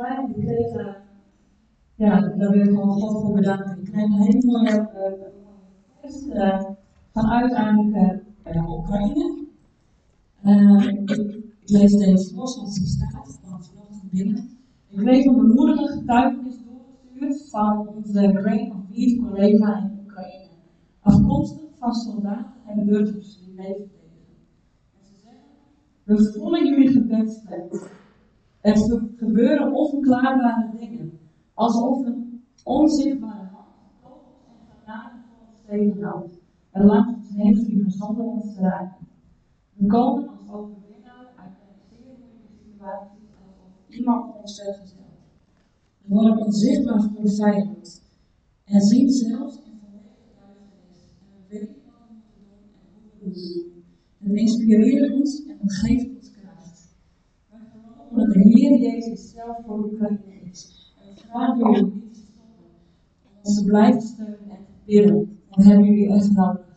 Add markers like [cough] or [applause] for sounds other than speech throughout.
uh, ja, daar wil ik gewoon God voor bedanken. Ik kreeg een hele mooie uh, vanuit eigenlijk uh, Oekraïne. Ik, ik, lees deze voor zoals het staat, van vanochtend binnen. Ik kreeg een bemoedigende getuigenis doorgestuurd van onze Grain of Wheat collega in Oekraïne. Afkomstig van soldaten en burgers die leven we voelen jullie gebedsstem. Er gebeuren onverklaarbare dingen, alsof een onzichtbare hand kogels en granaten voor ons tegenhoudt en laat ons heen vliegen zonder ons te raken. We komen als overwinnaar uit een zeer moeilijke situatie alsof iemand ons vergezelt. We worden onzichtbaar voor de vijand en zien zelfs in volledige duisternis en we weten wat we moeten doen en hoe we moeten doen. Het inspireert ons en het geeft ons geloven dat de Heer Jezus zelf voor Oekraïne is. En we vragen jullie niet te stoppen. Om ons te blijven en te. En we hebben jullie echt nodig.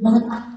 Maar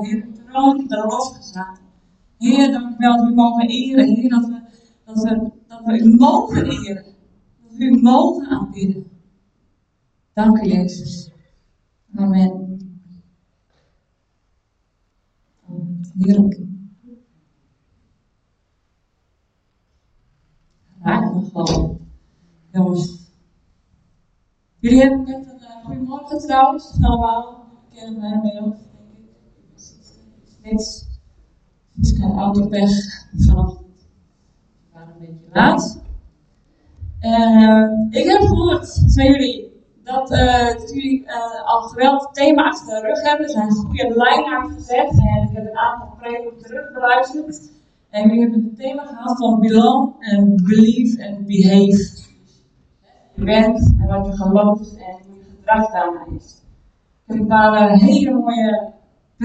het is waar mogen eren, Heer, dat we, dat we, dat we u mogen eren. Dat we u mogen aanbidden. Dank u, Jezus. Amen. Heerlijk. Raak me gewoon. Jongens. Jullie hebben net een uh, goedemorgen trouwens, allemaal. We kennen mij ik. Niks. Dus ik had vanochtend. We waren een beetje laat. Uh, ik heb gehoord van jullie dat, uh, dat jullie uh, al geweldig thema achter de rug hebben. Er zijn goede lijnen uitgezet en ik heb een aantal preken beluisterd. En jullie hebben het thema gehad van belong en believe en behave. Je bent en wat je gelooft en hoe je gedrag daarna is. Ik heb een paar hele mooie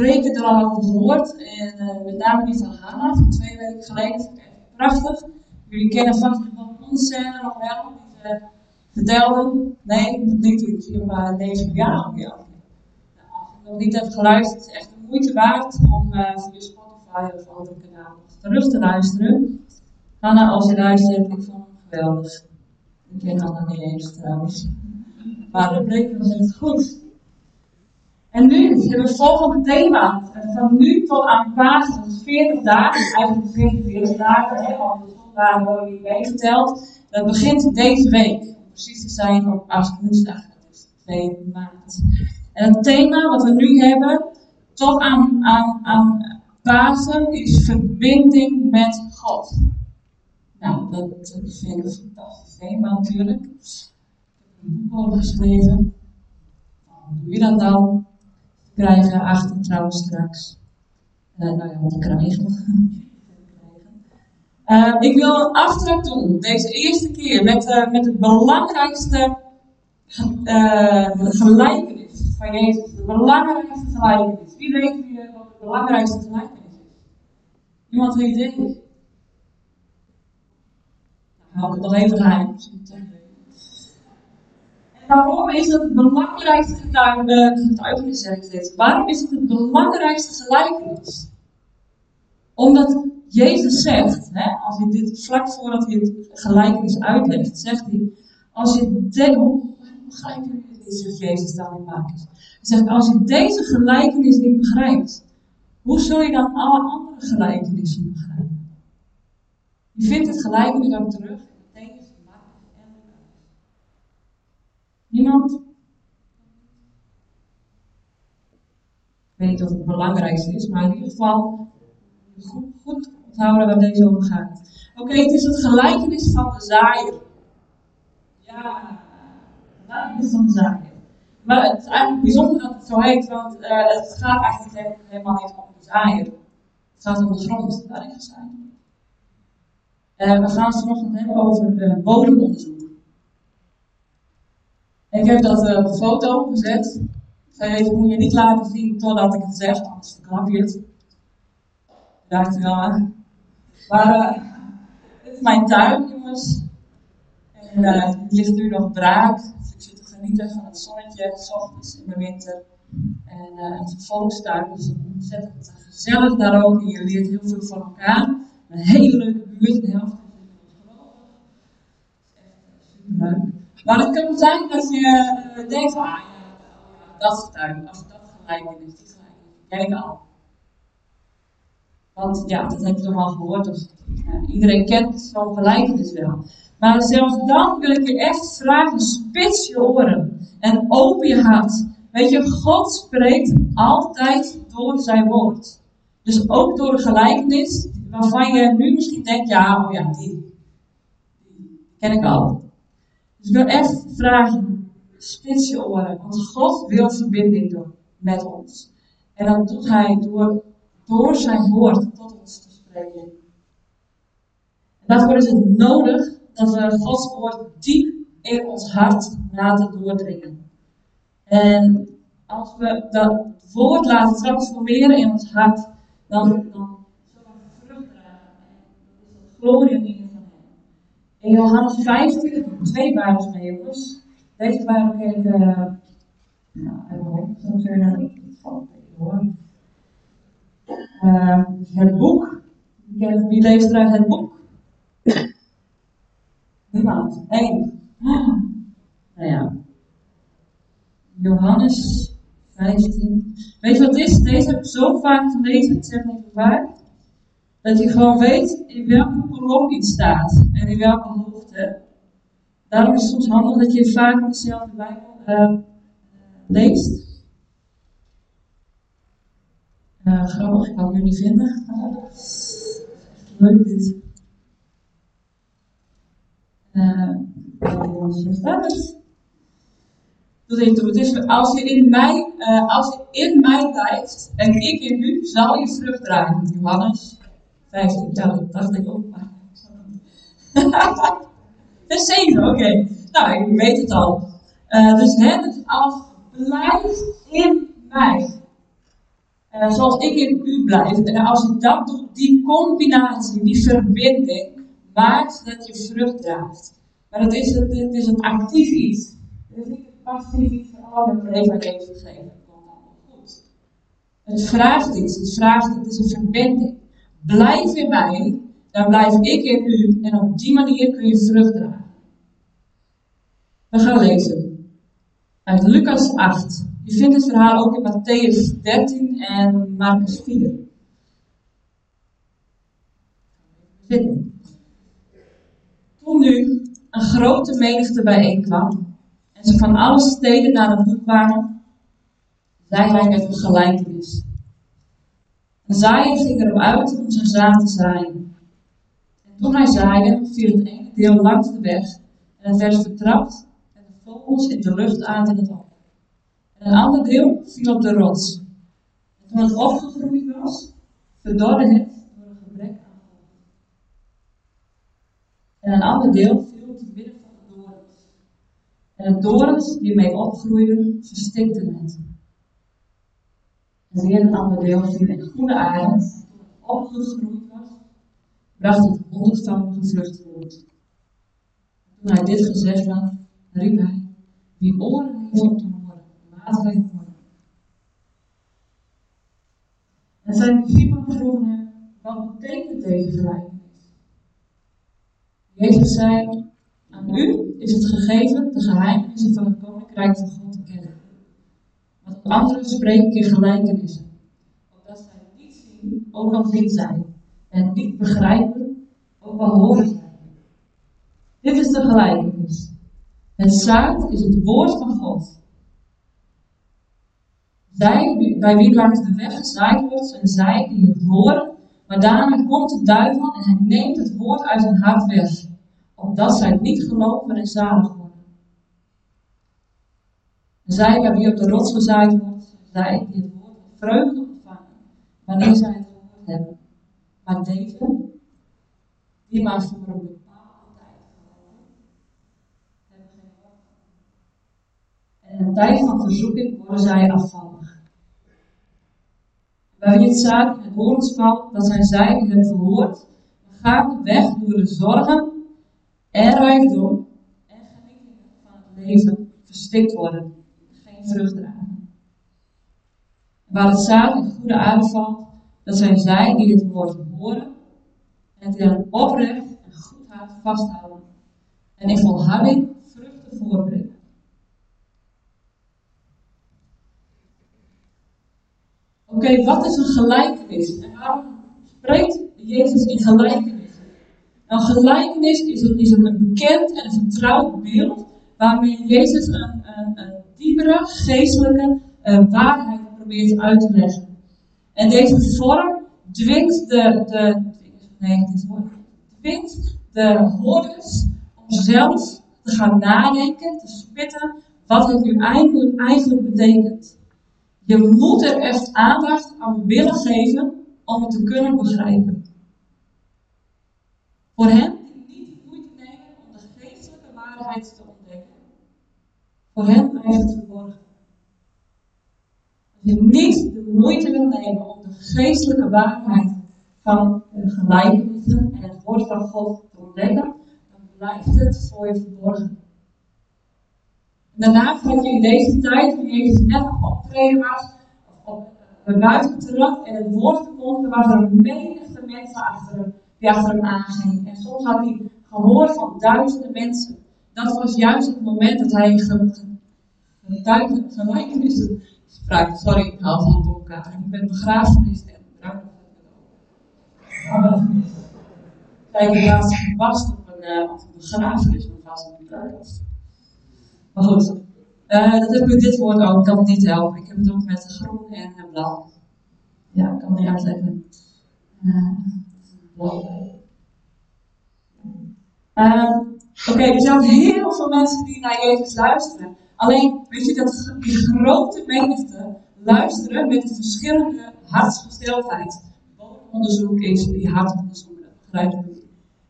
preken er al over gehoord. En uh, met name die van Hanna van twee weken geleden. Prachtig. Jullie kennen vast nog wel ons scène nog wel. Die ze vertelden. Nee, niet toen. Misschien maar deze jaar alweer. Nou, als je nog niet hebt geluisterd, is het echt de moeite waard om uh, via Spotify of andere kanalen terug te luisteren. Hanna, als je luistert, ik vond hem geweldig. Ik ken Hanna niet eens trouwens. Maar de preken was echt goed. En nu hebben we het volgende thema. Van nu tot aan Pasen, dus 40 dagen, eigenlijk 44 dagen, hè, want de zondagen worden niet meegeteld. Dat begint deze week, precies te zijn op woensdag, dat is 2 maart. En het thema wat we nu hebben, tot aan, aan, aan Pasen, is verbinding met God. Nou, dat, vind ik een fantastisch thema natuurlijk. Ik heb een boek geschreven. Hoe doe je dat dan? Krijgen achter trouwens straks. Uh, nou ja, wat krijgen. [laughs] Uh, ik wil een aftrap doen, deze eerste keer, met, uh, met het belangrijkste uh, gelijkenis van Jezus. De belangrijkste gelijkenis. Wie weet hier wat de belangrijkste gelijkenis is? Iemand een idee? Nou, hou ik het nog even geheim. Waarom is het belangrijkste getuigenis, ik steeds. Waarom is het het belangrijkste gelijkenis? Omdat Jezus zegt, hè, als hij dit vlak voordat hij het gelijkenis uitlegt, zegt hij, als je de, hoe begrijpen Jezus dan in Marcus. Hij als je deze gelijkenis niet begrijpt, hoe zul je dan alle andere gelijkenissen begrijpen? Je vindt het gelijkenis ook terug in Matthäus, Marcus en Lucas. Ik weet niet of het belangrijkste is, maar in ieder geval goed, onthouden waar deze over gaat. Oké, het is het gelijkenis van de zaaier. Ja, gelijkenis van de zaaier. Maar het is eigenlijk bijzonder dat het zo heet, want uh, het gaat eigenlijk helemaal niet om de zaaier. Het gaat om de grond waarin gezaaid uh, we gaan het vanochtend hebben over uh, bodemonderzoek. Ik heb dat op een foto gezet. Dat moet je niet laten zien totdat ik het zeg, anders verklap je het. Dankjewel. Maar uh, dit is mijn tuin, jongens. En uh, ligt nu nog braak. Dus ik zit te genieten van het zonnetje, s ochtends in de winter. En het is een volkstuin, dus is ontzettend gezellig daar ook. En je leert heel veel van elkaar. Een hele leuke buurt, de helft is inmiddels Echt super leuk. Maar het kan zijn dat je denkt van, ah dat als dat gelijk is, die gelijk ken ik al. Want ja, dat heb je toch gehoord. Iedereen kent zo'n gelijkenis wel. Maar zelfs dan wil ik je echt vragen: spits je oren en open je hart. Weet je, God spreekt altijd door zijn woord. Dus ook door de gelijkenis waarvan je nu misschien denkt: ja, oh ja, die ken ik al. Ik wil echt vragen: spits je oren. Want God wil verbinding doen met ons. En dat doet hij door door zijn woord tot ons te spreken. En daarvoor is het nodig dat we Gods woord diep in ons hart laten doordringen. En als we dat woord laten transformeren in ons hart, dan, dan zullen we vrucht. En dat is het hem. In Johannes 15, twee Bijbels mee jongens. Deze Bijbel ik, uh, nou, even zo kunnen, het valt een beetje door. Uh, het boek. Wie leest eruit het boek? Niemand. Eén. Nou ja. Johannes 15. Weet je wat het is? Deze heb ik zo vaak gelezen, ik zeg niet vaak. Dat je gewoon weet in welke kolom iets staat en in welke hoogte. Daarom is het soms handig dat je vaak dezelfde Bijbel uh, leest. Uh, grappig, ik kan het nu niet vinden. Leuk dit. Uh, staat het? Dat. Dus als je in mij, uh, als je in mij blijft en ik in u, zal je vrucht dragen. Johannes 15, ja, dat dacht ik ook. [laughs] Vers 7, oké. Nou, ik weet het al. Uh, dus, hè, dus als blijft in mij. Uh, zoals ik in u blijf. En als je dat doet, die combinatie, die verbinding, maakt dat je vrucht draagt. Maar het is, het, het is een actief iets. Het is niet een passief iets van, oh, ik even gegeven. Het komt goed. Het vraagt iets. Het vraagt, het is een verbinding. Blijf in mij, dan blijf ik in u. En op die manier kun je vrucht dragen. We gaan lezen. Uit Lucas 8. Je vindt het verhaal ook in Matthäus 13 en Marcus 4. Toen nu een grote menigte bijeenkwam en ze van alle steden naar het boek kwamen, zei hij met een gelijkenis. Een zaaier ging erop uit om zijn zaad te zaaien. En toen hij zaaide, viel het ene deel langs de weg en het werd vertrapt en de vogels in de lucht aten het op. En een ander deel viel op de rots. En toen het opgegroeid was, verdorde het door een gebrek aan vocht. En een ander deel viel te midden van de dorens. En de dorens die mee opgroeiden, verstikten het. En weer een ander deel viel in goede. Toen het opgegroeid was, bracht het honderdvoudige vrucht voort. Toen hij dit gezegd had, riep hij: Wie oren heeft om te horen, laat hij horen. En zijn discipelen vroegen hem, wat betekent deze gelijkenis? Jezus zei, aan u is het gegeven de geheimenissen van het koninkrijk van God anderen spreken gelijkenissen, opdat zij niet zien, ook al zien zij, en niet begrijpen, ook al horen zij. Dit is de gelijkenis. Het zaad is het woord van God. Zij, bij wie langs de weg gezaaid wordt, zijn zij die het horen, maar daarna komt de duivel en hij neemt het woord uit hun hart weg, omdat zij niet geloven en zalig. Zij, bij wie op de rots gezaaid wordt, zij die het woord met vreugde ontvangen, wanneer zij het gehoord hebben. Maar deze, die maar voor een En in een tijd van verzoeking worden zij afvallig. Bij wie het zaad in het horens valt, dat zijn zij die hebben gehoord, gaan weg door de zorgen en rijkdom en genietingen van het leven verstikt worden, geen vrucht. Waar het zaad in goede aarde dat zijn zij die het woord horen en het in een oprecht en goed hart vasthouden en in volharding vruchten voorbrengen. Oké, wat is een gelijkenis? En waarom spreekt Jezus in gelijkenissen? Een gelijkenis is een, is een bekend en vertrouwd beeld waarmee Jezus een, een, een diepere geestelijke uh, waarheid probeert uit te leggen. En deze vorm dwingt de, de, dwingt de hoorders om zelf te gaan nadenken, te spitten wat het nu eigenlijk, eigenlijk betekent. Je moet er echt aandacht aan willen geven om het te kunnen begrijpen. Voor hen die niet de moeite nemen om de geestelijke waarheid te. Voor hen blijft verborgen. Als je niet de moeite wil nemen om de geestelijke waarheid van de gelijkenissen en het woord van God te ontdekken, dan blijft het voor je verborgen. Daarna had je in deze tijd, toen Jezus net aan optreden was, op het buitenterras en het woord was er een menigte mensen achter hem, die achter hem aangingen. En soms had hij gehoord van duizenden mensen. Dat was juist het moment dat hij gelijkenissen sprak. Sorry, ik haal het op elkaar. Ik ben begrafenis en Kijk, ik laatst gepast op een, uh, op een begrafenis, maar vast op een. Maar goed, uh, dat heb ik dit woord ook, kan niet helpen. Ik heb het ook met groen en blauw. Ja, ik kan niet uitleggen. Uh, blauw. Oké, er zijn heel veel mensen die naar Jezus luisteren. Alleen, weet je dat die grote menigte luisteren met verschillende hartsgesteldheid. Onderzoek is die hartonderzoek, dat begrijp ik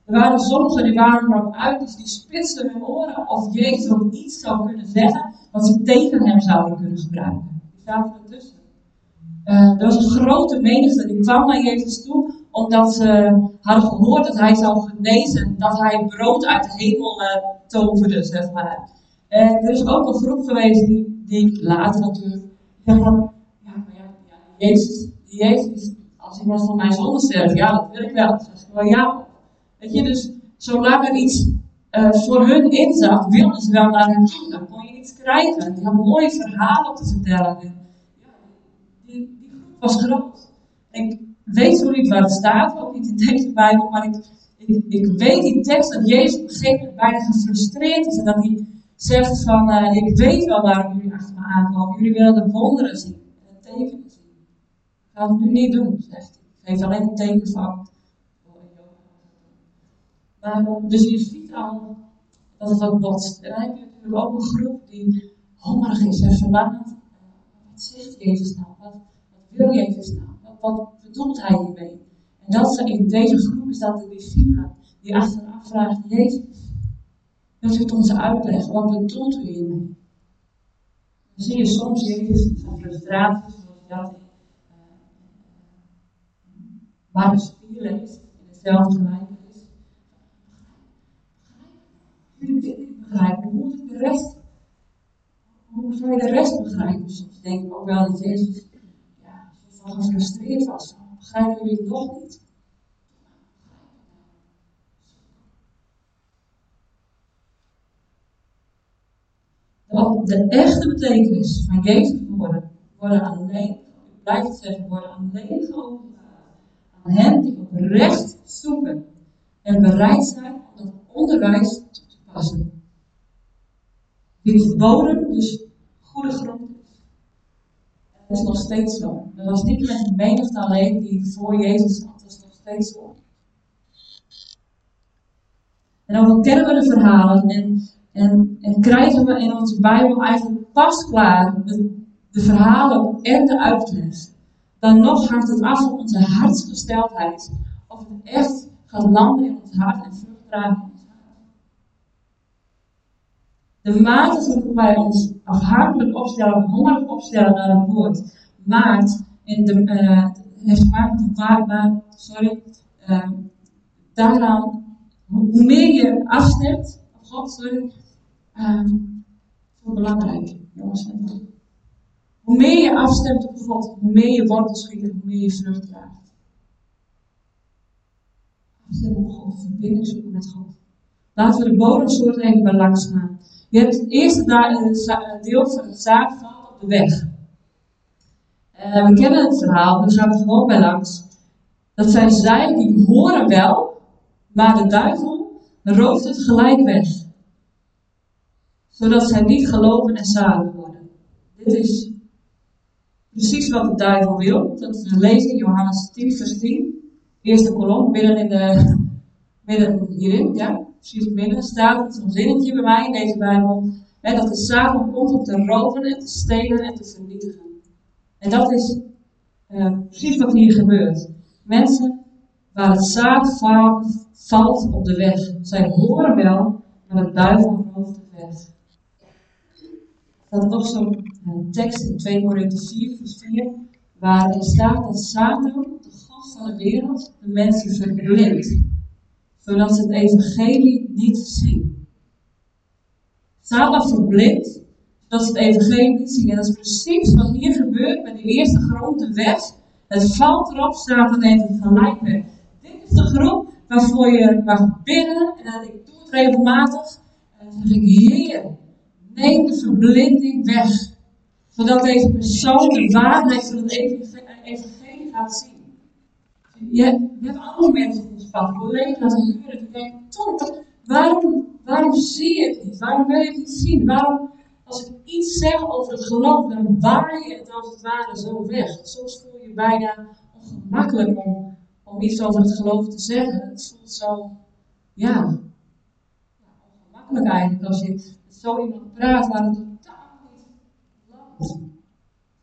er waren sommigen die waren erop uit, dus die spitsten hun oren of Jezus ook iets zou kunnen zeggen wat ze tegen hem zouden kunnen gebruiken. Die zaten ertussen. Uh, er was een grote menigte die kwam naar Jezus toe, omdat ze hadden gehoord dat hij zou genezen, dat hij brood uit de hemel uh, toverde, zeg maar. En er is ook een groep geweest die, die later natuurlijk zegt van, ja, maar ja, ja Jezus, Jezus, als iemand van mijn zonde sterft, ja, dat wil ik wel. Zeg ik ja, Weet je, dus zolang er iets uh, voor hun in zat, wilden ze wel naar hen toe. Dan kon je iets krijgen. Die hadden mooie verhalen te vertellen. En, ja, die, die groep was groot. Weet zo niet waar het staat, ook niet in deze Bijbel, maar ik, ik, weet die tekst dat Jezus op een gegeven moment bijna gefrustreerd is. En dat hij zegt van, uh, ik weet wel waarom jullie achter me aankomen. Jullie willen de wonderen zien en de tekenen zien. Ik ga het nu niet doen, zegt hij. Ik geef alleen een teken van dus je ziet al dat het ook botst. En dan heb je natuurlijk ook een groep die hongerig is en verlangend. Wat zegt Jezus nou? Wat, wat wil Jezus nou? Wat, bedoelt hij hiermee? En dat in deze groep is dat de discipelen die achteraf vragen: Jezus, wilt u het ons uitleggen? Wat bedoelt u hiermee? Dan zie je soms Jezus van frustraties, zoals dat in uh, de Spier leest, in hetzelfde gelijk jullie dit niet begrijpen, hoe moet ik de rest hoe zou je de rest begrijpen? Soms denk ik ook wel dat Jezus ja, zo gefrustreerd was. Begrijpen jullie het nog niet? De echte betekenis van Jezus' woorden worden alleen, ik blijf het zeggen, worden alleen geopenbaard aan hen die oprecht zoeken en bereid zijn om dat onderwijs toe te passen. Wie bodem dus goede grond. Dat is nog steeds zo. Dat was niet met de menigte alleen die voor Jezus zat, dat is nog steeds zo. En dan kennen we de verhalen en, en, en krijgen we in onze Bijbel eigenlijk pas klaar de, de verhalen en de uitleg. Dan nog hangt het af van onze hartsgesteldheid. Of het echt gaat landen in ons hart en vrucht dragen De mate waarop wij ons afhankelijk opstellen, hongerig opstellen naar het woord, maakt in de, uh, heeft gemaakt met de waar, sorry, uh, daaraan, hoe meer je afstemt op God, sorry, uh, zo belangrijk, jongens en Hoe meer je afstemt op God, hoe meer je wortels schiet en hoe meer je vrucht draagt afstemmen op God, verbinding zoeken met God. Laten we de bodemsoort even langs gaan. Je hebt het eerste deel van het valt op de weg. Uh, we kennen het verhaal, we gaan er gewoon bij langs. Dat zijn zij die horen wel, maar de duivel rooft het gelijk weg. Zodat zij niet geloven en zalig worden. Dit is precies wat de duivel wil. Dat we lezen in Johannes 10, vers 10 eerste kolom, midden, in de, midden hierin, ja, precies midden, staat zo'n zinnetje bij mij in deze Bijbel. Hè, dat de Satan komt om te roven en te stelen en te vernietigen. En dat is uh, precies wat hier gebeurt. Mensen waar het zaad valt op de weg. Zij horen wel, maar de duivel rooft de weg. Dat is nog zo'n uh, tekst in 2 Korinthe 4, vers 4, waarin staat dat Satan van de wereld de mensen verblindt, zodat ze het evangelie niet zien. Satan verblindt, zodat ze het evangelie niet zien. En dat is precies wat hier gebeurt met de eerste grond, de weg. Het valt erop, Satan neemt het gelijk weg. Dit is de groep waarvoor je mag bidden, en ik doe het regelmatig. En dan zeg ik, Heer, neem de verblinding weg. Zodat deze persoon de waarheid van het evangelie gaat zien. Je, hebt andere mensen pad, collega's en buren, die denken, Tom, waarom, waarom zie je het niet? Waarom wil je het niet zien? Waarom, als ik iets zeg over het geloof, dan waai je het als het ware zo weg. Soms voel je je bijna ongemakkelijk om, om iets over het geloof te zeggen. Het voelt zo, ja, ongemakkelijk eigenlijk als je zo iemand praat waar het totaal niet landt.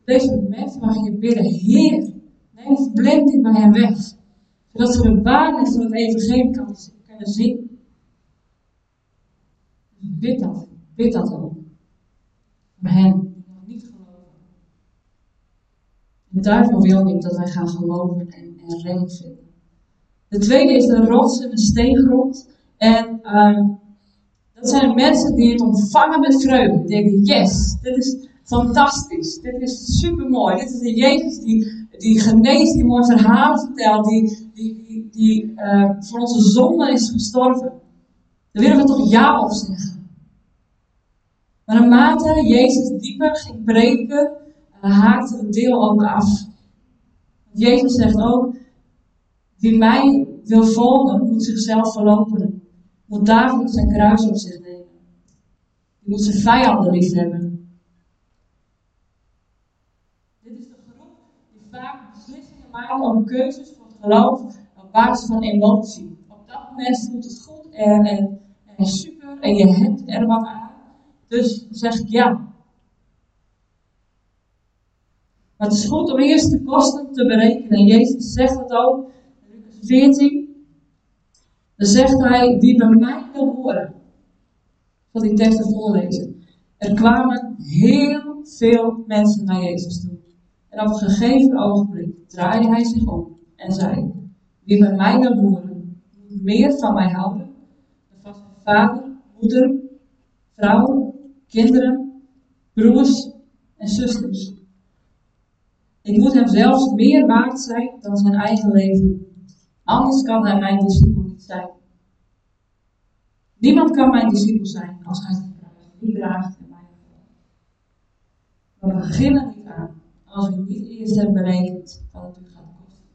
Deze mensen mag je bidden, Heer, Neem verblinding bij hem weg. Zodat ze de waarheid van het evangelie kunnen zien. Dus bid dat. Bid dat ook. Voor hen die nog niet geloven. De duivel wil niet dat wij gaan geloven en, en vinden. De tweede is de rots en de steengrond. En uh, dat zijn mensen die het ontvangen met vreugde. Die denken, yes, dit is fantastisch. Dit is super mooi. Dit is de Jezus die die geneest, die mooi verhaal vertelt, die, die, die, uh, voor onze zonde is gestorven. Daar willen we toch ja op zeggen. Maar naarmate Jezus dieper ging preken, uh, haakte het deel ook af. Jezus zegt ook, wie mij wil volgen, moet zichzelf verloochenen. Moet dagelijks zijn kruis op zich nemen. Moet zijn vijanden lief hebben. Om keuzes voor geloof op basis van emotie. Op dat moment voelt het goed en, en, en super en je hebt er wat aan. Dus zeg ik ja. Maar het is goed om eerst de kosten te berekenen. Jezus zegt het ook in Lucas 14. Dan zegt hij, wie bij mij wil horen. Ik die teksten voorlezen. Er kwamen heel veel mensen naar Jezus toe. En op een gegeven ogenblik draaide hij zich om en zei: Wie bij mij wil horen, moet meer van mij houden dan van zijn vader, moeder, vrouw, kinderen, broers en zusters. Ik moet hem zelfs meer waard zijn dan zijn eigen leven. Anders kan hij mijn discipel niet zijn. Niemand kan mijn discipel zijn als hij zijn vraagt. Wie draagt en mij we beginnen niet als u niet eerst hebt berekend wat het u gaat kosten.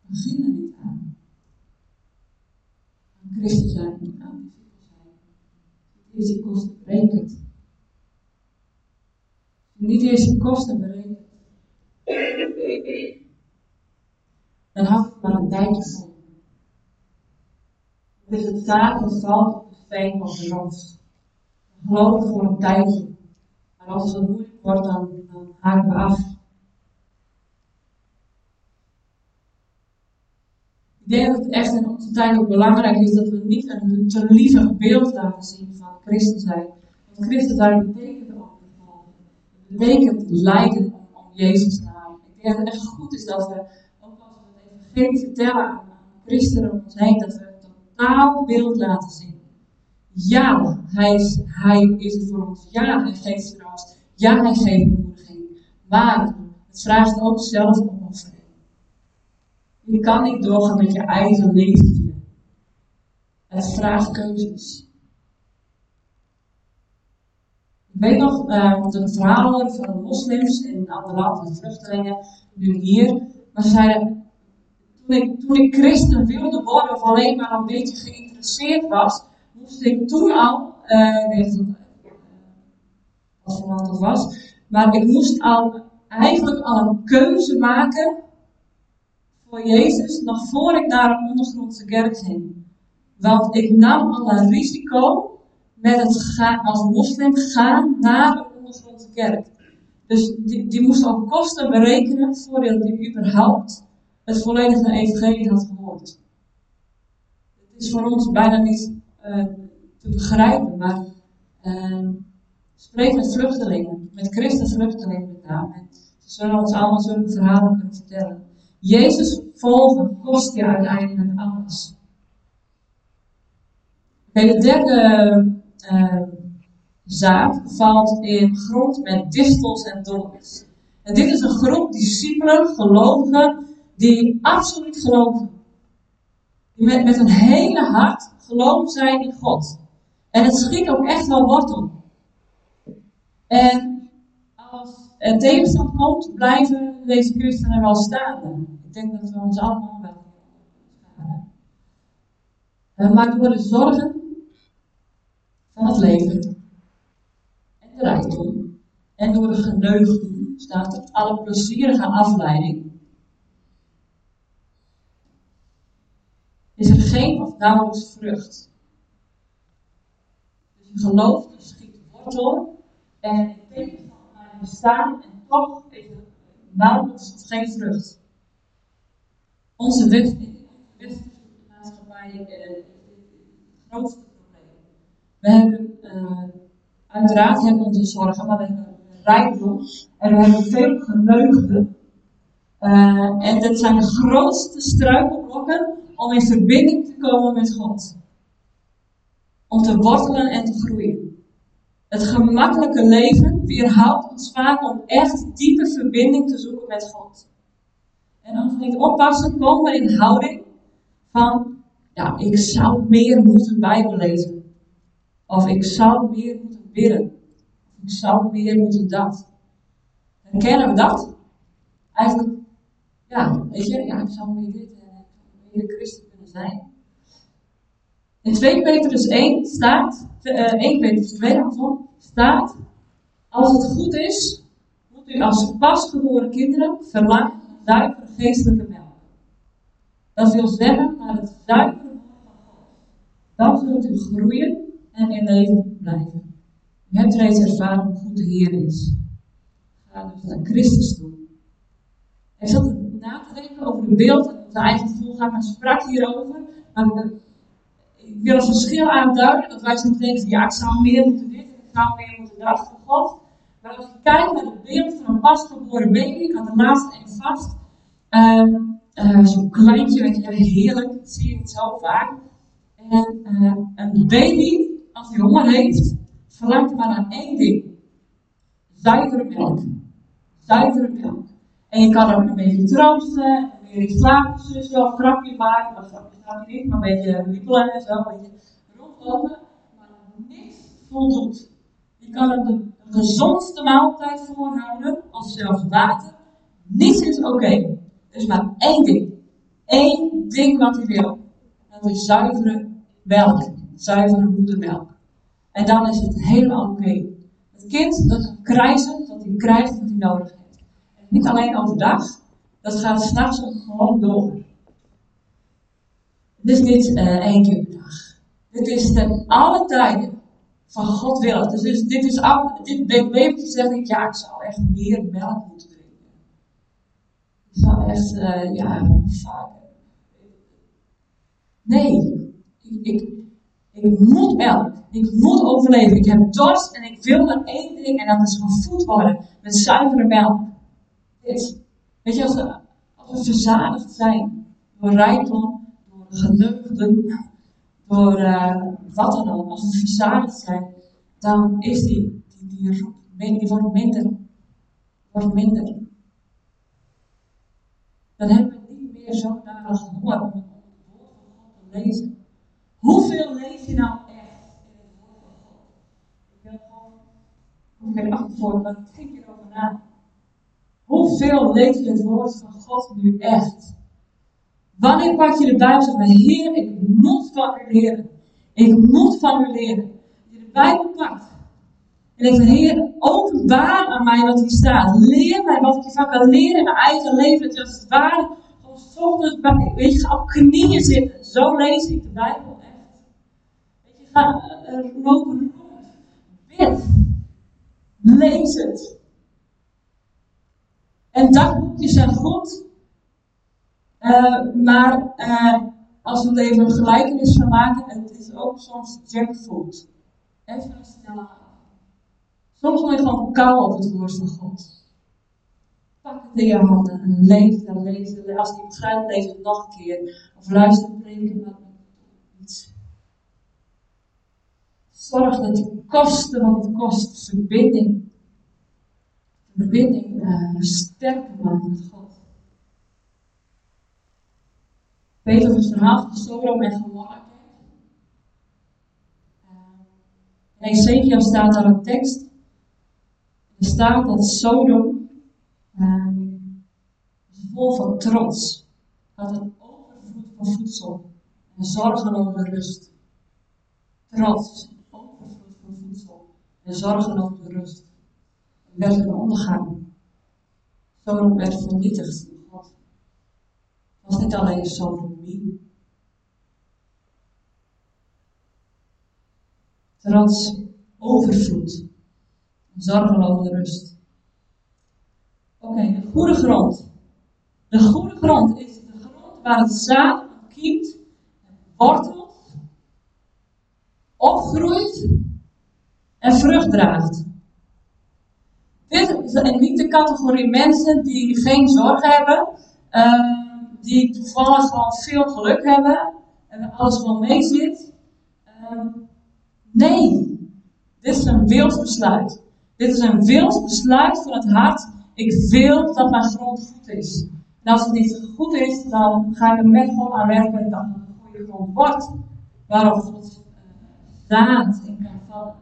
We beginnen niet aan. Aan Christen zijn, aan discipel zijn. Niet eerst die kosten berekent. Niet eerst die kosten berekent. Dan houdt het maar een tijdje. Dus het staat en valt op de steen of de rots. Geloven voor een tijdje. Maar als het moeilijk wordt, dan, dan haken we af. Ik denk dat het echt in onze tijd ook belangrijk is dat we niet een te lievig beeld laten zien van christen zijn. Want christen zijn betekent ook Het betekent lijden om, Jezus naam. Ik denk dat het echt goed is dat we, ook als we het evangelie vertellen aan, christenen om ons heen, dat we totaal beeld laten zien. Ja, hij is, hij is voor ons. Ja, hij geeft troost. Ja, hij geeft bemoediging. Maar het vraagt ook zelfopoffering. Je kan niet doorgaan met je eigen leventje. Het vraagt keuzes. Ik weet nog uh, de verhalen van de moslims in andere de vluchtelingen, nu hier. Maar ze zeiden, toen ik, toen ik christen wilde worden of alleen maar een beetje geïnteresseerd was, moest ik toen al, uh, land dat was, maar ik moest al eigenlijk al een keuze maken voor Jezus nog voor ik naar een ondergrondse kerk ging. Want ik nam al een risico met het gaan, als moslim gaan naar een ondergrondse kerk. Dus die, die moest al kosten berekenen voordat hij überhaupt het volledige evangelie had gehoord. Het is voor ons bijna niet uh, te begrijpen, maar uh, spreek met vluchtelingen, met christenvluchtelingen met name. Ze zullen ons allemaal zulke verhalen kunnen vertellen. Jezus volgen kost je uiteindelijk alles. Okay, de derde uh, zaad valt in grond met distels en dorens. En dit is een groep discipelen, gelovigen, die absoluut geloven. Die met, met een hele hart geloven zijn in God. En het schiet ook echt wel wortel. En als er tegenstand komt, blijven deze christenen wel staan. Ik denk dat we ons allemaal wel staan. Uh, maar door de zorgen van het leven en de rijkdom en door de geneugden staat er alle plezierige afleiding is er geen of nauwelijks vrucht. Dus je geloof schiet wortel en in teken van mijn bestaan en toch is er nauwelijks geen vrucht. Onze westerse maatschappij is het grootste probleem. We hebben, uh, uiteraard hebben onze zorgen, maar we hebben rijkdom en we hebben veel geneugden. En dat zijn de grootste struikelblokken om in verbinding te komen met God. Om te wortelen en te groeien. Het gemakkelijke leven weerhoudt ons vaak om echt diepe verbinding te zoeken met God. En als we niet oppassen, komen we in houding van, ja, ik zou meer moeten Bijbel lezen. Of ik zou meer moeten bidden. Of ik zou meer moeten dat. Herkennen we dat? Eigenlijk, ja, weet je, ja, ik zou meer dit in Christus kunnen zijn. In 2 Petrus 1 staat, uh, 1 Petrus 2 staat, als het goed is, moet u als pasgeboren kinderen verlangen naar zuivere geestelijke melk. Dat wil zeggen naar het zuivere woord. Dan zult u groeien en in leven blijven. U hebt reeds ervaren hoe goed de Heer is. Ga dus naar Christus toe. Hij zat na te denken over het beeld zijn eigen maar sprak hierover. Maar ik wil een verschil aanduiden, dat wij soms denken, ja, ik zou meer moeten dit, ik zou meer moeten dat voor God. Maar als je kijkt naar het beeld van een pasgeboren baby, ik had er laatst een vast, um, uh, zo'n kleintje, weet je, heerlijk, zie je niet zo vaak. En uh, een baby, als hij honger heeft, verlangt maar naar één ding. Zuivere melk. Zuivere melk. En je kan ook een beetje troosten, een beetje slaapzussen of grapje maken. Dat grapje niet, maar een beetje wiebelen en zo. Een beetje rondlopen. Maar niks voldoet. Je kan er de gezondste maaltijd voorhouden, als zelfs water. Niets is oké. Er is maar één ding. Eén ding wat hij wil. Dat is zuivere melk. Zuivere moedermelk. En dan is het helemaal oké. Het kind dat kan krijgen, dat hij krijgt wat hij nodig heeft. Niet alleen overdag, dat gaat s'nachts gewoon door. Het is niet uh, één keer per dag. Dit is ten alle tijden van God wil. Dus, dit is dit babytje zegt ik, ja, ik zou echt meer melk moeten drinken. Ik zou echt, uh, ja, vaker. Nee, ik, ik, ik moet melk. Ik moet overleven. Ik heb dorst en ik wil maar één ding en dat is gevoed worden met zuivere melk. Dit. Weet je, als we, verzadigd zijn door rijkdom, door geneugden, door uh, wat dan ook, als we verzadigd zijn, dan is die, die, die wordt minder. Wordt minder. Dan hebben we niet meer zo naar honger om het woord van God te lezen. Hoeveel lees je nou echt in het woord van God? Ik wil gewoon, ik antwoord, maar denk erover na. Hoeveel lees je het woord van God nu echt? Wanneer pak je de Bijbel en zegt, Heer, ik moet van u leren. Ik moet van u leren. Je de Bijbel pakt. En denkt, Heer, openbaar aan mij wat hier staat. Leer mij wat ik hiervan kan leren in mijn eigen leven. Je als het ware ochtends weet je, op knieën zitten. Zo lees ik de Bijbel echt. Weet je, ga uh, lopen rond. Bid. Lees het. En dagboekjes zijn goed. Uh, maar uh, als we het even een gelijkenis van maken, het is ook soms junkfood. Even een snelle Soms moet je gewoon kou op het woord van God. Pak het in je handen en het lees het. Als je begrijpt, lees het nog een keer. Of luister preken, maar iets. Zorg dat je kosten wat het kost, verbinding. Verbinding uh, sterker maken met God. Weet of het verhaal van Sodom en Gomorra uh, In Ezekiel staat daar een tekst. Er staat dat Sodom uh, vol van trots. Had een overvloed van voedsel en zorgeloze rust. Trots, overvloed van voedsel en zorgeloze rust. En werd een ondergang. Sodom werd vernietigd was niet alleen sodomie. Trots, overvloed, zorgeloze rust. Oké, de goede grond. De goede grond is de grond waar het zaad kiemt, wortelt, opgroeit en vrucht draagt. Dit is niet de categorie mensen die geen zorg hebben. Uh, die toevallig gewoon veel geluk hebben en alles gewoon mee zit. Ehm, nee, dit is een wilsbesluit. Dit is een wilsbesluit van het hart. Ik wil dat mijn grond goed is. En als het niet goed is, dan ga ik er met God aan werken dat het een goede grond wordt. Waarop God uh, zaad in kan vallen.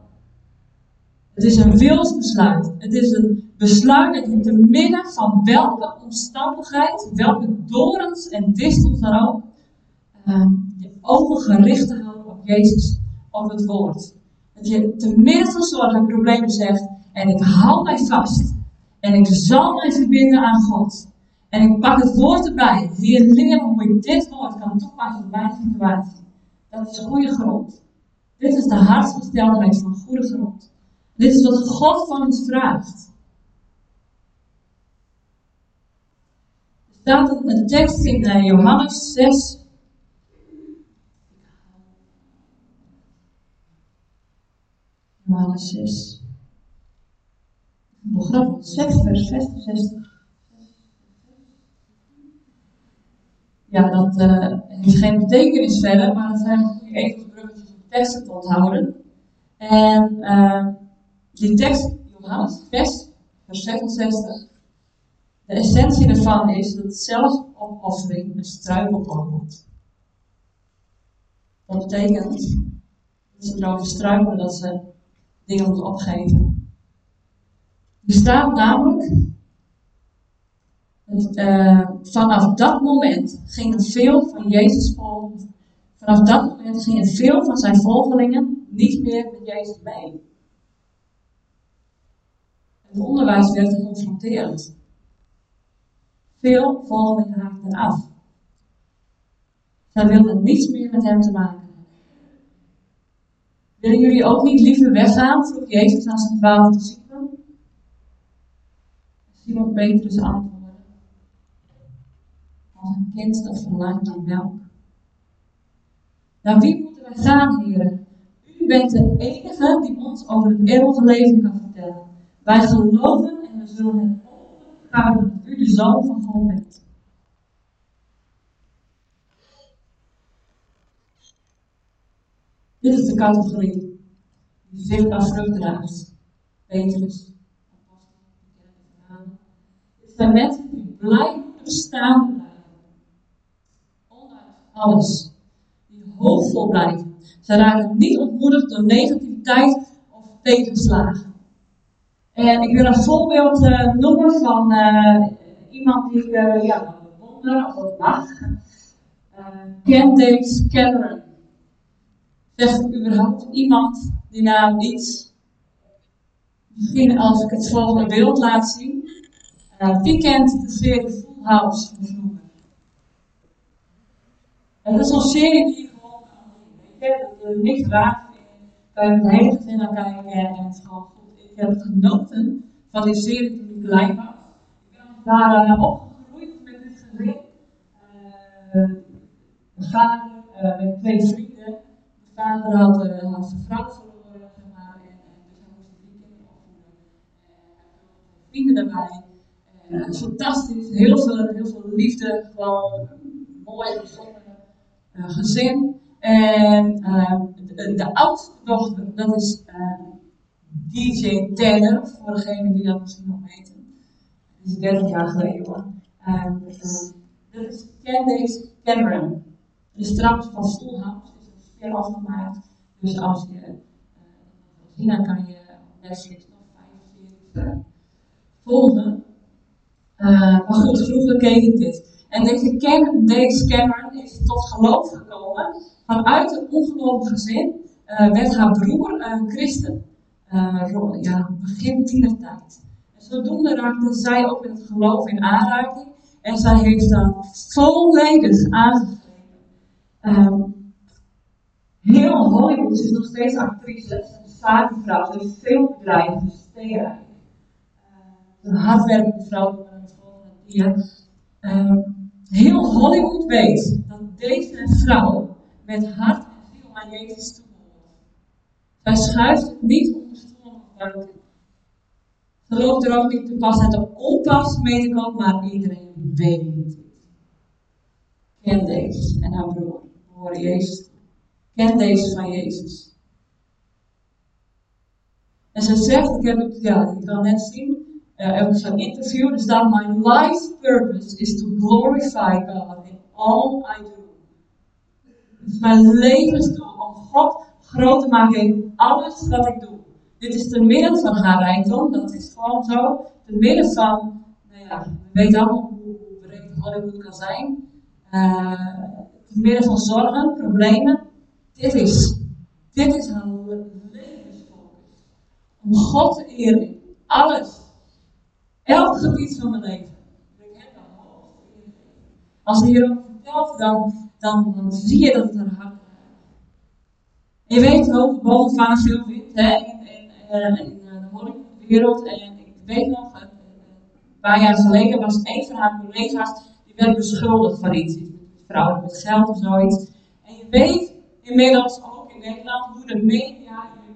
Het is een wilsbesluit. Het is een besluit dat je te midden van welke omstandigheid, welke dorens en distels dan ook, je ogen gericht houden op Jezus, op het woord. Dat je te midden van zorgen en problemen zegt, en ik hou mij vast. En ik zal mij verbinden aan God. En ik pak het woord erbij. Heer, leer hoe ik dit woord kan toepassen op mijn situatie. Dat is goede grond. Dit is de hartsgesteldheid van goede grond. Dit is wat God van ons vraagt. Er staat een tekst in uh, Johannes 6. Johannes 6. Nog grappig, 6 vers 66. Ja, dat uh, heeft geen betekenis verder, maar het zijn goede etensbruggetjes om teksten te onthouden. En uh, die tekst, Johannes 6, vers 66, de essentie ervan is dat zelfopoffering een struikelblok wordt. Dat betekent dat ze erover struikelen dat ze dingen moeten opgeven. Er staat namelijk, dat, uh, vanaf dat moment gingen veel van Jezus volgen, vanaf dat moment gingen veel van zijn volgelingen niet meer met Jezus mee. Onderwijs werd geconfronteerd. Veel volgelingen haakten af. Zij wilden niets meer met hem te maken hebben. Willen jullie ook niet liever weggaan? vroeg Jezus aan zijn twaalf discipelen. Simon Petrus antwoordde: Als een kind dat verlangt naar melk. Naar wie moeten wij gaan, heren? U bent de enige die ons over het eeuwige leven kan vertellen. Wij geloven en we zullen het overhouden dat u de zoon van God. Dit is de categorie die zichtbaar vrucht draagt. Petrus, Dit zijn mensen die blijven bestaan blijven. Ondanks alles. Die hoopvol blijven. Ze raken niet ontmoedigd door negativiteit of tegenslagen. En ik wil een voorbeeld uh, noemen van uh, iemand die ik uh, ja, bewonder, als dat mag. Candace Cameron. Zegt überhaupt iemand die naam iets? Misschien als ik het volgende beeld laat zien. wie kent de serie Full House van? Het is een serie die gewoon. Weet je, dat er niks raar in. Kan het hele gezin naar kijken en het gewoon ik heb genoten van die serie toen ik klein was. Ik ben daar uh, opgegroeid met dit gezin. Uh, mijn vader uh, met twee vrienden. Mijn vader had, uh, zijn vrouw verloren, zeg en, en dus hij moest drie kinderen opvoeden. Vrienden daarbij. Fantastisch, heel veel, heel veel liefde, gewoon mooi gezonde gezin. En de, de, oudste dochter, dat is DJ Tanner, voor degene die dat misschien nog weten. Dat is 30 jaar geleden hoor. En, dat is Candace Cameron. De straks van House is een afgemaakt. Dus als je uh, kan je op Netflix nog vijf series uh, volgen. Uh, maar goed, vroeger keek ik dit. En deze Candace Cameron is tot geloof gekomen. Vanuit een ongelovig gezin uh, werd haar broer een christen uh, ja, begin tienertijd. En zodoende raakte zij ook met het geloof in aanraking. En zij heeft dat volledig aangegrepen. Um, heel Hollywood, is nog steeds actrice, ze is zakenvrouw, ze heeft veel bedrijven, ze is een hardwerkende vrouw, dia. Um, heel Hollywood weet dat deze vrouw met hart en ziel aan Jezus toe hij schuift niet om de stoel of buiten. Ze loopt er ook niet te pas en te onpas mee te komen, maar iedereen weet het. Ken deze en haar broer, horen Jezus. Ken deze van Jezus. En ze zegt, ik heb het, ja, ik kan net zien, uh, was een interview, er staat, my life purpose is to glorify God in all I do. Is mijn levensdoel om God groot te maken in alles wat ik doe. Dit is te midden van haar rijkdom, dat is gewoon zo. Te midden van, nou ja, we weten allemaal hoe, breed Hollywood kan zijn. Uh, te midden van zorgen, problemen. Dit is, dit is haar levensfocus. Om God te eren in alles. Elk gebied van mijn leven. Ik heb dat Als ze hierover vertelt, dan, dan, dan zie je dat het haar hart je weet hoeveel bovenvaan veel hè, in, in, uh, in uh, de Hollywoodwereld. En ik weet nog, een paar jaar geleden was een van haar collega's, die werd beschuldigd van iets. Vrouwen met geld of zoiets. En je weet inmiddels ook in Nederland hoe de media je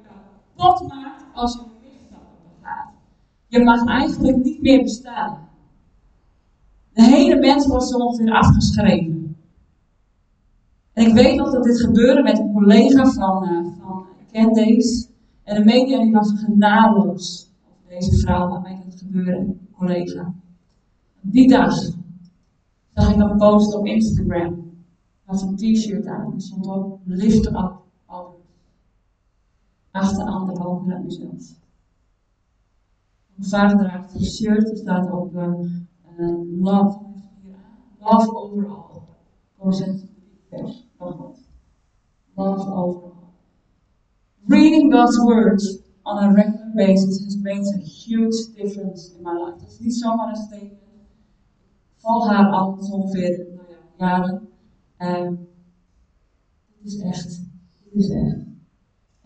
kapot maakt als je een misstap begaat. Je mag eigenlijk niet meer bestaan. De hele mens wordt zo ongeveer afgeschreven. En ik weet nog dat dit gebeurde met een collega van, uh, van. En de media die was genadeloos over deze vrouw waarmee dat gebeurde, collega. Die dag zag ik een post op Instagram. Had een t-shirt aan. Er stond op Lift Up Others. Achteraan de boven naar mezelf. Mijn vader draagt een shirt, er staat op uh, uh, Love. Love overall. Procent vers. Love overall. Reading God's words on a regular basis has made a huge difference in my life. Dat is niet zomaar een statement. Val haar al ongeveer nou ja, jaren. Um, dit is echt. Dit is echt.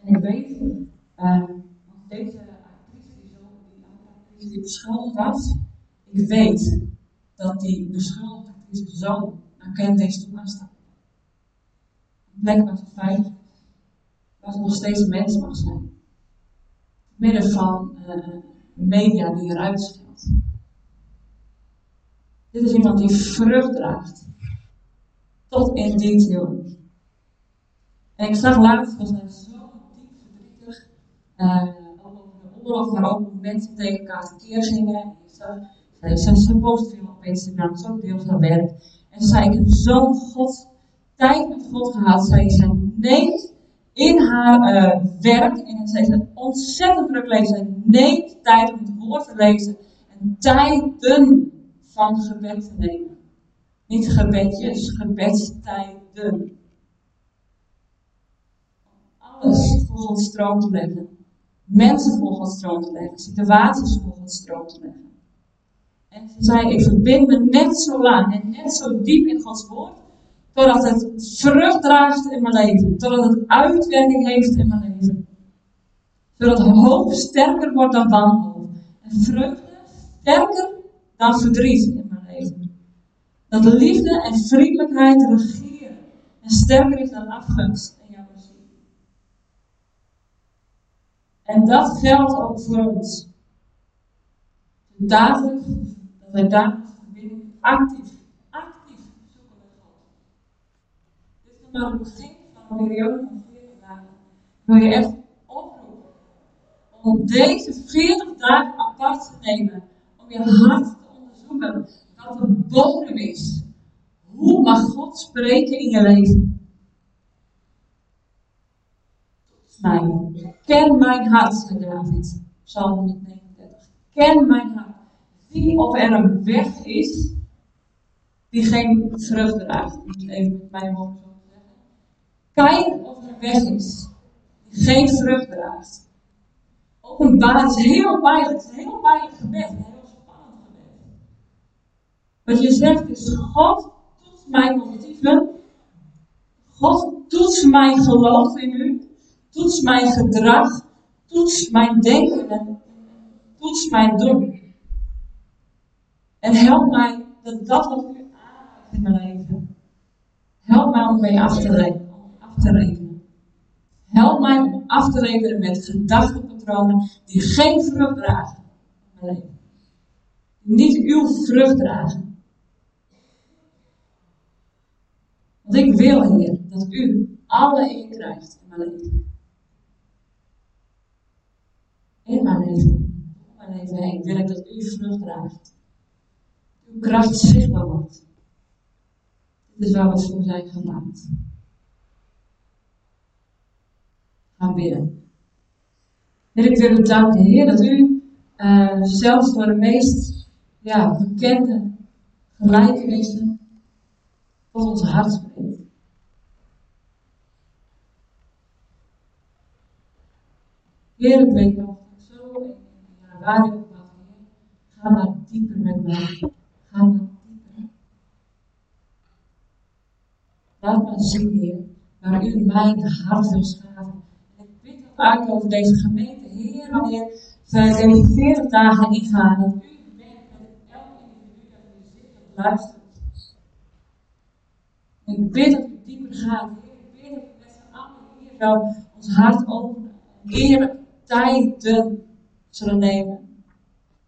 En ik weet, um, deze actrice die, zo, die actrice die beschuldigd was, ik weet dat die beschuldigde actrice zo naar Kennedy's toe kan staan. Een plek waar ze ze nog steeds mens mag zijn. Midden van uh, media die eruit stelt. Dit is iemand die vrucht draagt. Tot in detail. En ik zag laatst, was hij zo diep verdrietig. Uh, over de oorlog, maar ook mensen tegen elkaar tekeer gingen. Zag, zij, ze post veel op Instagram, zo deel van werk. En ze zei, ik zo'n God, tijd met God gehad. Zij, ze neemt in haar uh, werk, en zij is ontzettend druk lezen. Zij neemt tijd om het woord te lezen. En tijden van gebed te nemen. Niet gebedjes, gebedstijden. Alles volgens stroom te leggen. Mensen volgens stroom te leggen. Situaties volgens stroom te leggen. En ze zei, ik verbind me net zo lang en net zo diep in Gods woord. Totdat het vrucht draagt in mijn leven. Totdat het uitwerking heeft in mijn leven. Zodat hoop sterker wordt dan wanhoop. En vreugde sterker dan verdriet in mijn leven. Dat liefde en vriendelijkheid regeren en sterker is dan afgunst en jaloezie. En dat geldt ook voor ons. Dagelijks, dat wij dagelijks actief zoeken met God. Het begin van een periode van 40 dagen. Wil je echt oproepen om deze 40 dagen apart te nemen, om je hart zoeken wat de bodem is. Hoe mag God spreken in je leven? Mij. Ken mijn hart, zei David. Psalm 139. Ken mijn hart. Zie of er een weg is die geen vrucht draagt. Even met mijn zeggen. Kijk of er een weg is die geen vrucht draagt. Openbaar is heel pijnlijk. Het is een heel pijnlijk gebed. Wat je zegt is, God toetst mijn motieven. God toetst mijn geloof in u. Toets mijn gedrag. Toets mijn denken en toets mijn doen. En help mij dat dat wat u aanraakt in mijn leven. Help mij om mee af te rekenen. Te rekenen. Help mij om af te rekenen met gedachtenpatronen die geen vrucht dragen. Die niet uw vrucht dragen. Want ik wil, Heer, dat u alle eer krijgt in mijn leven. In mijn leven. In mijn leven heen wil ik dat u vrucht draagt. Uw kracht zichtbaar wordt. Dit is waar we voor zijn gemaakt. Gaan bidden. Ik wil u danken, Heer, dat u uh, zelfs door de meest bekende gelijkenissen tot ons hart spreekt. Heer, ik weet nog zo in januari op ga maar dieper met mij. Ga maar dieper. Laat me zien, Heer, waar u mijn hart wil schaven. Uit over deze gemeente, Heer, wanneer we deze 40 dagen ingaan, dat u bent met elk individu dat u zit en luistert. Ik bid dat u dieper gaat. Ik bid dat u met z'n allen hier zo ons hart openen. Eerlijk tijden zullen nemen.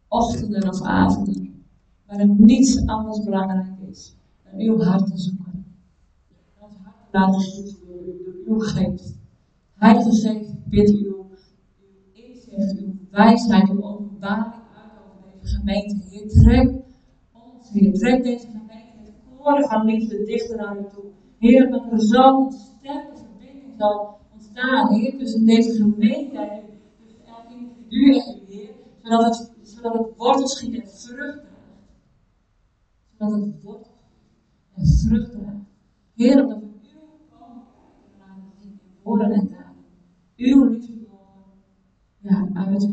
Ochtenden of avonden. Waarin niets anders belangrijk is dan uw hart te zoeken. En ons hart te laten door, door uw geest. Heilige Geest, bid u inzicht, uw wijsheid, uw openbaring uit over deze gemeente. Heer, trek ons, Heer, trek deze gemeente met koren van liefde dichter naar u toe. Heer, dat er zo'n sterke verbinding zal ontstaan, Heer, tussen deze gemeente en tussen elk individu en u, Heer, zodat het, zodat het wortels schiet en vrucht draagt. Zodat het wortels en vrucht draagt. Heer, omdat we uw koninkrijk laten zien in woorden en liefde ja, uit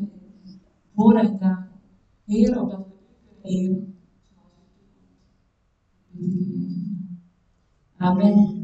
woorden en daden. Heer. Amen.